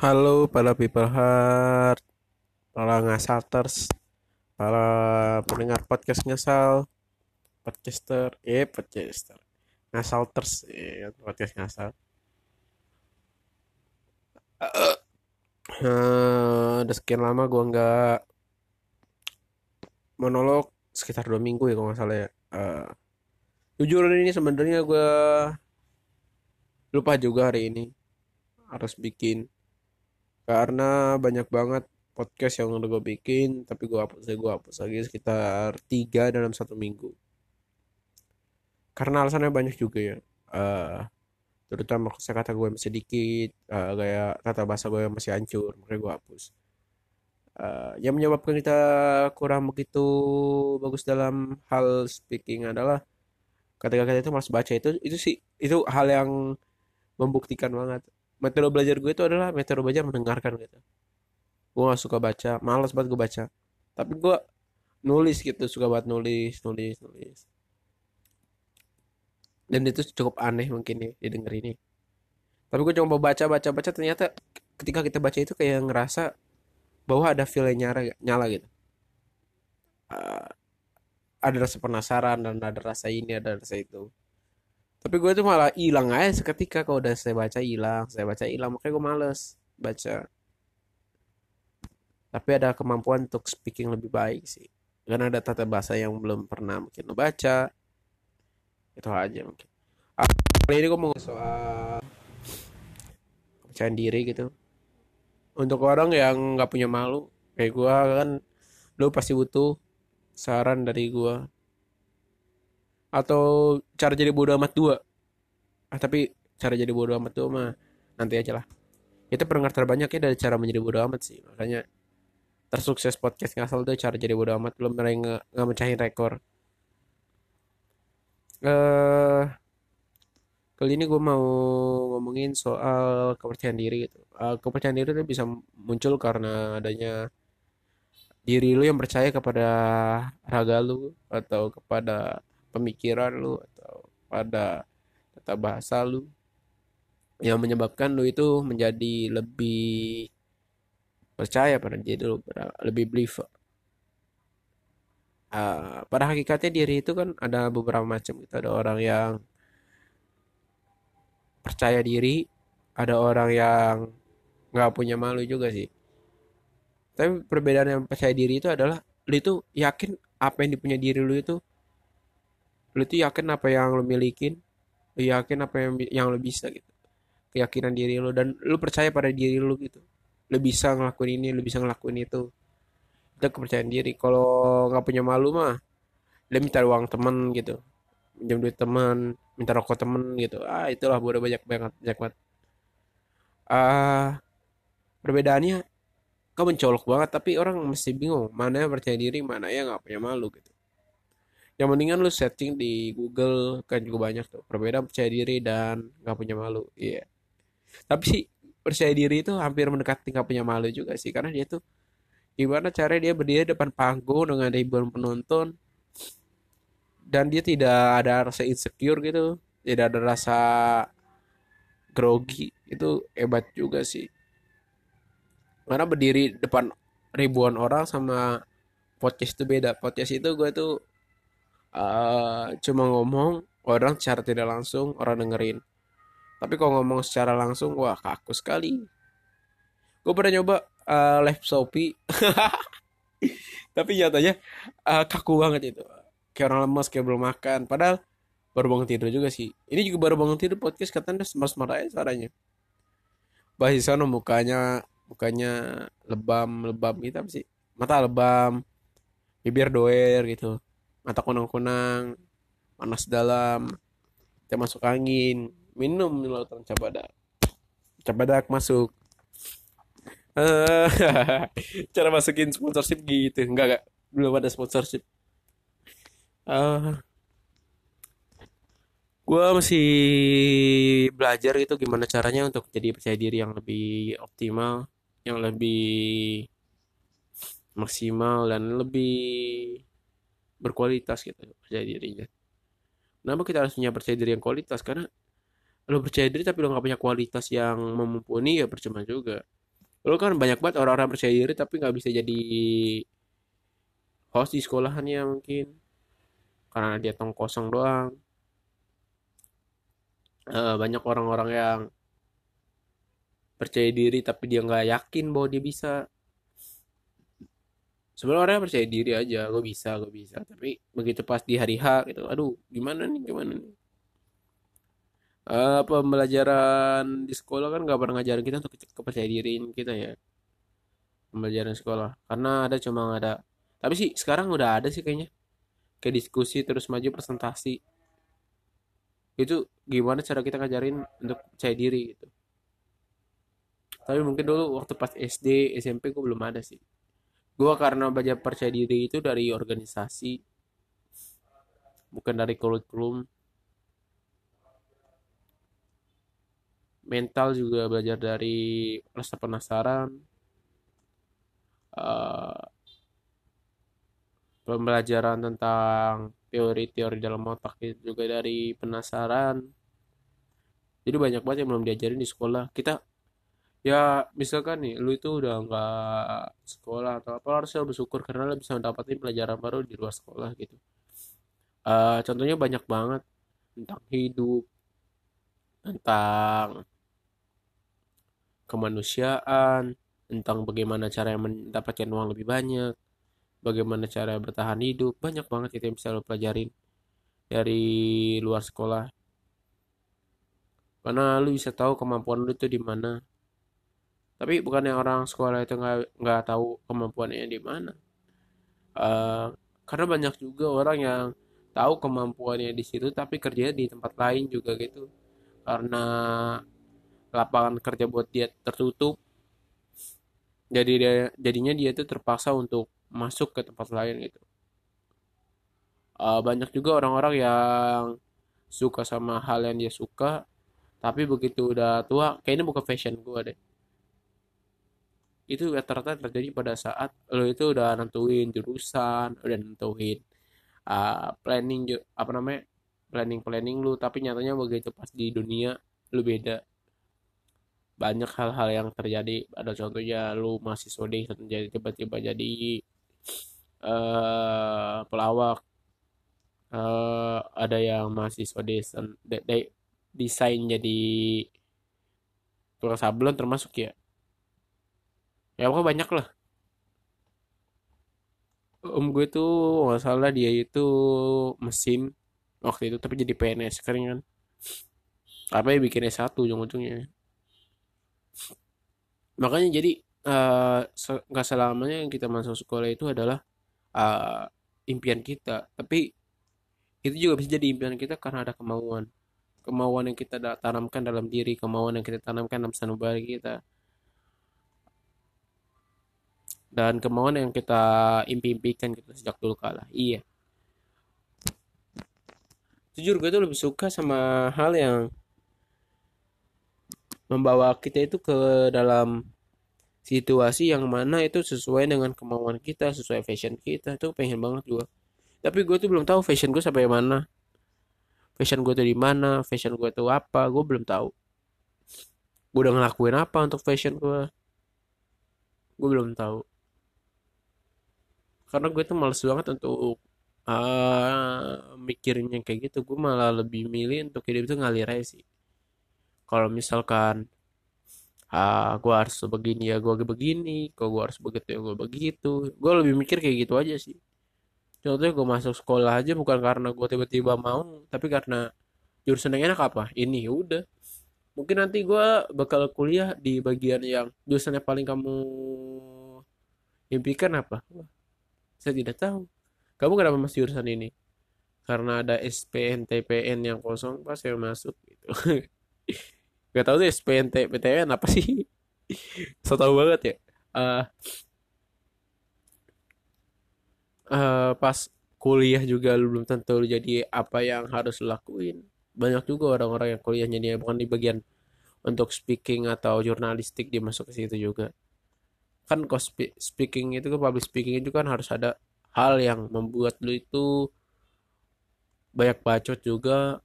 Halo para people heart, para ngasalters, para pendengar podcast ngasal, podcaster, eh podcaster, ngasalters, eh podcast ngasal. Eh, udah sekian lama gua nggak monolog. Sekitar dua minggu ya kalau nggak salah ya. Eh, jujur ini sebenarnya gua lupa juga hari ini. Harus bikin karena banyak banget podcast yang udah gue bikin tapi gue hapus gue hapus lagi sekitar tiga dalam satu minggu. Karena alasannya banyak juga ya. Eh terutama kata gue masih dikit eh, kayak kata bahasa gue masih hancur makanya gue hapus. Eh, yang menyebabkan kita kurang begitu bagus dalam hal speaking adalah ketika kita itu malas baca itu itu sih itu hal yang membuktikan banget metode belajar gue itu adalah metode belajar mendengarkan gitu. Gue gak suka baca malas banget gue baca. Tapi gue nulis gitu suka banget nulis nulis nulis. Dan itu cukup aneh mungkin nih didengar ini. Tapi gue coba baca baca baca ternyata ketika kita baca itu kayak ngerasa bahwa ada feel yang nyala nyala gitu. Eh, ada rasa penasaran dan ada rasa ini ada rasa itu tapi gue tuh malah hilang aja seketika kalau udah saya baca hilang saya baca hilang makanya gue males baca. Tapi ada kemampuan untuk speaking lebih baik sih. Karena ada tata bahasa yang belum pernah mungkin lo baca. Itu aja mungkin. Ah, kali ini gue mau soal kepercayaan diri gitu. Untuk orang yang nggak punya malu kayak gue kan lo pasti butuh saran dari gue atau cara jadi bodoh amat dua? Ah tapi cara jadi bodoh amat dua mah nanti aja lah. Itu pendengar terbanyaknya dari cara menjadi bodoh amat sih. Makanya tersukses podcast ngasal tuh cara jadi bodoh amat. Belum pernah nge nggak mecahin rekor. Eh kali ini gue mau ngomongin soal kepercayaan diri gitu. Eh, kepercayaan diri itu bisa muncul karena adanya diri lu yang percaya kepada raga lu atau kepada pemikiran lu atau pada tata bahasa lu yang menyebabkan lu itu menjadi lebih percaya pada diri lu lebih believer Ah, pada hakikatnya diri itu kan ada beberapa macam gitu. Ada orang yang percaya diri ada orang yang nggak punya malu juga sih. Tapi perbedaan yang percaya diri itu adalah lu itu yakin apa yang dipunya diri lu itu lu itu yakin apa yang lu milikin? Lu yakin apa yang yang lu bisa gitu? Keyakinan diri lu dan lu percaya pada diri lu gitu. Lu bisa ngelakuin ini lu bisa ngelakuin itu. Itu kepercayaan diri. Kalau nggak punya malu mah lu minta uang temen gitu. Minjem duit temen minta rokok temen gitu. Ah itulah bodoh banyak banget banyak banget. Ah perbedaannya kau mencolok banget tapi orang mesti bingung mana yang percaya diri mana yang nggak punya malu gitu yang mendingan lu searching di Google kan juga banyak tuh. Perbedaan percaya diri dan nggak punya malu. Iya. Tapi sih percaya diri itu hampir mendekati nggak punya malu juga sih karena dia tuh gimana cara dia berdiri depan panggung dengan ribuan penonton dan dia tidak ada rasa insecure gitu tidak ada rasa grogi. Itu hebat juga sih. Karena berdiri depan ribuan orang sama podcast itu beda. Podcast itu gue tuh eh, cuma ngomong orang secara tidak langsung orang dengerin. Tapi kalau ngomong secara langsung wah kaku sekali. Gue pernah nyoba eh, live Shopee. Tapi nyatanya eh, kaku banget itu. Kayak orang lemas kayak belum makan. Padahal baru bangun tidur juga sih. Ini juga baru bangun tidur podcast katanya smart-smart aja suaranya. Bahas sana mukanya mukanya lebam lebam gitu apa sih? Mata lebam bibir doer gitu mata kunang-kunang panas dalam kita masuk angin minum di lautan cabadak cabadak masuk. Eh cara masukin sponsorship gitu. Enggak enggak. Belum ada sponsorship. Eh gue masih belajar gitu gimana caranya untuk jadi percaya diri yang lebih optimal yang lebih maksimal dan lebih berkualitas gitu percaya dirinya. Kenapa kita harus punya percaya diri yang kualitas? Karena lo percaya diri tapi lo nggak punya kualitas yang mumpuni ya percuma juga. lu kan banyak banget orang-orang percaya diri tapi nggak bisa jadi host di sekolahannya mungkin karena dia tong kosong doang Eh, banyak orang-orang yang percaya diri tapi dia nggak yakin bahwa dia bisa sebenarnya orangnya percaya diri aja gue bisa gue bisa. Tapi begitu pas di hari H gitu aduh gimana nih gimana nih? Eh, pembelajaran di sekolah kan nggak pernah ngajarin kita untuk kepercaya diriin kita ya. Pembelajaran sekolah. Karena ada cuma ada. Tapi sih sekarang udah ada sih kayaknya. Kayak diskusi terus maju presentasi. Itu gimana cara kita ngajarin untuk percaya diri gitu. Tapi mungkin dulu waktu pas SD SMP gue belum ada sih gue karena belajar percaya diri itu dari organisasi bukan dari kurikulum. Mental juga belajar dari rasa penasaran. Eh, pembelajaran tentang teori-teori dalam otak itu juga dari penasaran. Jadi banyak banget yang belum diajarin di sekolah. Kita ya misalkan nih lu itu udah nggak sekolah atau apa harusnya bersyukur karena lu bisa mendapatkan pelajaran baru di luar sekolah gitu. Eh, contohnya banyak banget. Tentang hidup tentang kemanusiaan tentang bagaimana cara mendapatkan uang lebih banyak bagaimana cara bertahan hidup banyak banget itu yang bisa lo pelajarin dari luar sekolah. Karena lu bisa tahu kemampuan lu itu di mana tapi bukannya orang sekolah itu nggak nggak tahu kemampuannya di mana. Eh, karena banyak juga orang yang tahu kemampuannya di situ tapi kerjanya di tempat lain juga gitu. Karena lapangan kerja buat dia tertutup jadi dia jadinya dia tuh terpaksa untuk masuk ke tempat lain gitu. Eh, banyak juga orang-orang yang suka sama hal yang dia suka tapi begitu udah tua kayaknya bukan fashion gua deh itu rata-rata terjadi pada saat lo itu udah nentuin jurusan udah nentuin uh, planning apa namanya planning planning lu. Tapi nyatanya begitu pas di dunia lu beda. Banyak hal-hal yang terjadi. Ada contohnya lu mahasiswa deh jadi tiba-tiba jadi eh pelawak. Eh ada yang mahasiswa desain de- de- desain jadi tukang sablon termasuk ya ya pokoknya banyak lah. Om gue tuh nggak salah dia itu mesin waktu itu tapi jadi PNS keren kan. Apa ya bikin S1 ujung-ujungnya. Makanya jadi eh, nggak selamanya yang kita masuk sekolah itu adalah eh, impian kita. Tapi itu juga bisa jadi impian kita karena ada kemauan. Kemauan yang kita tanamkan dalam diri kemauan yang kita tanamkan dalam sanubari kita dan kemauan yang kita impi-impikan gitu sejak dulu kala iya. Jujur gue tuh lebih suka sama hal yang membawa kita itu ke dalam situasi yang mana itu sesuai dengan kemauan kita sesuai fashion kita. Tuh pengen banget gue tapi gue tuh belum tahu fashion gue sampai mana. Fashion gue tuh di mana fashion gue tuh apa gue belum tahu. Gue udah ngelakuin apa untuk fashion gue gue belum tahu karena gue tuh males banget untuk ah mikirnya kayak gitu. Gue malah lebih milih untuk hidup itu ngalir aja sih. Kalau misalkan ah gue harus begini ya gue begini kalau gue harus begitu ya gue begitu. Gue lebih mikir kayak gitu aja sih. Contohnya gue masuk sekolah aja bukan karena gue tiba-tiba mau tapi karena jurusan yang enak apa? Ini ya udah. Mungkin nanti gue bakal kuliah di bagian yang jurusan yang paling kamu impikan apa saya tidak tahu. Kamu kenapa masih jurusan ini? Karena ada SPNTPN yang kosong pas saya masuk gitu. Gak tahu tuh SPNTPTN apa sih? So tau banget ya. Eh eh, pas kuliah juga lu belum tentu jadi apa yang harus lu lakuin. Banyak juga orang-orang yang kuliahnya dia bukan di bagian untuk speaking atau jurnalistik dia masuk ke situ juga kan spe- speaking itu kan public speaking itu kan harus ada hal yang membuat lu itu banyak bacot juga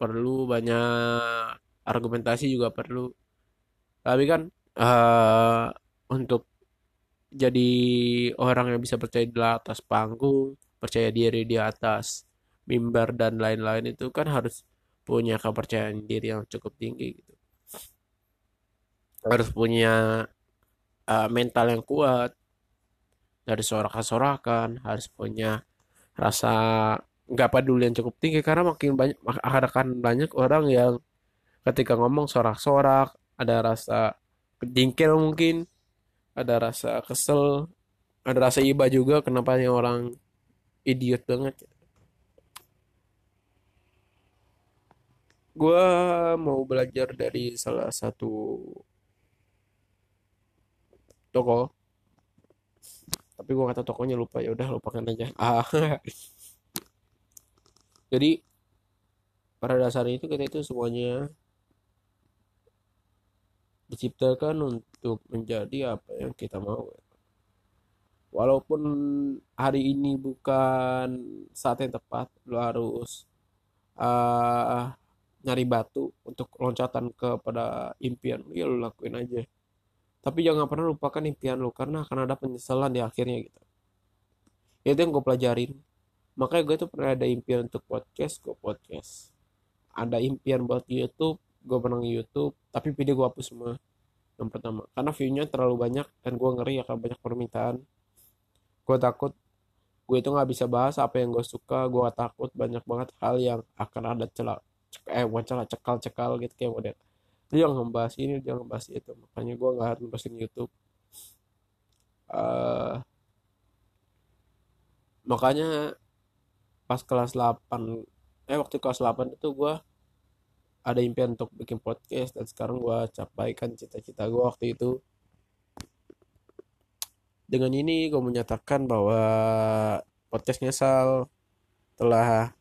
perlu banyak argumentasi juga perlu tapi kan uh, untuk jadi orang yang bisa percaya di atas panggung, percaya diri di atas mimbar dan lain-lain itu kan harus punya kepercayaan diri yang cukup tinggi gitu. Harus punya uh, mental yang kuat dari sorak-sorakan, harus punya rasa nggak peduli yang cukup tinggi karena makin banyak akan banyak orang yang ketika ngomong sorak-sorak ada rasa jengkel mungkin ada rasa kesel ada rasa iba juga kenapa yang orang idiot banget. Gue mau belajar dari salah satu toko. Tapi gue kata tokonya lupa ya udah lupakan aja. Ah. Jadi pada dasarnya itu kita itu semuanya diciptakan untuk menjadi apa yang kita mau walaupun hari ini bukan saat yang tepat lo harus uh, nyari batu untuk loncatan kepada impian ya lo lakuin aja tapi jangan pernah lupakan impian lo karena akan ada penyesalan di akhirnya gitu. Itu yang gue pelajarin. Makanya gue tuh pernah ada impian untuk podcast gue podcast. Ada impian buat YouTube gue menang YouTube tapi video gue hapus semua yang pertama. Karena viewnya terlalu banyak dan gue ngeri akan banyak permintaan. Gue takut gue itu nggak bisa bahas apa yang gue suka gue takut banyak banget hal yang akan ada celah eh bukan celah cekal cekal gitu kayak model dia ngebahas ini jangan ngebahas itu. Makanya gue nggak harus ngebahasin YouTube. Uh, makanya pas kelas 8 eh waktu kelas 8 itu gue ada impian untuk bikin podcast dan sekarang gue capaikan cita-cita gue waktu itu. Dengan ini gue menyatakan bahwa podcast nyesal telah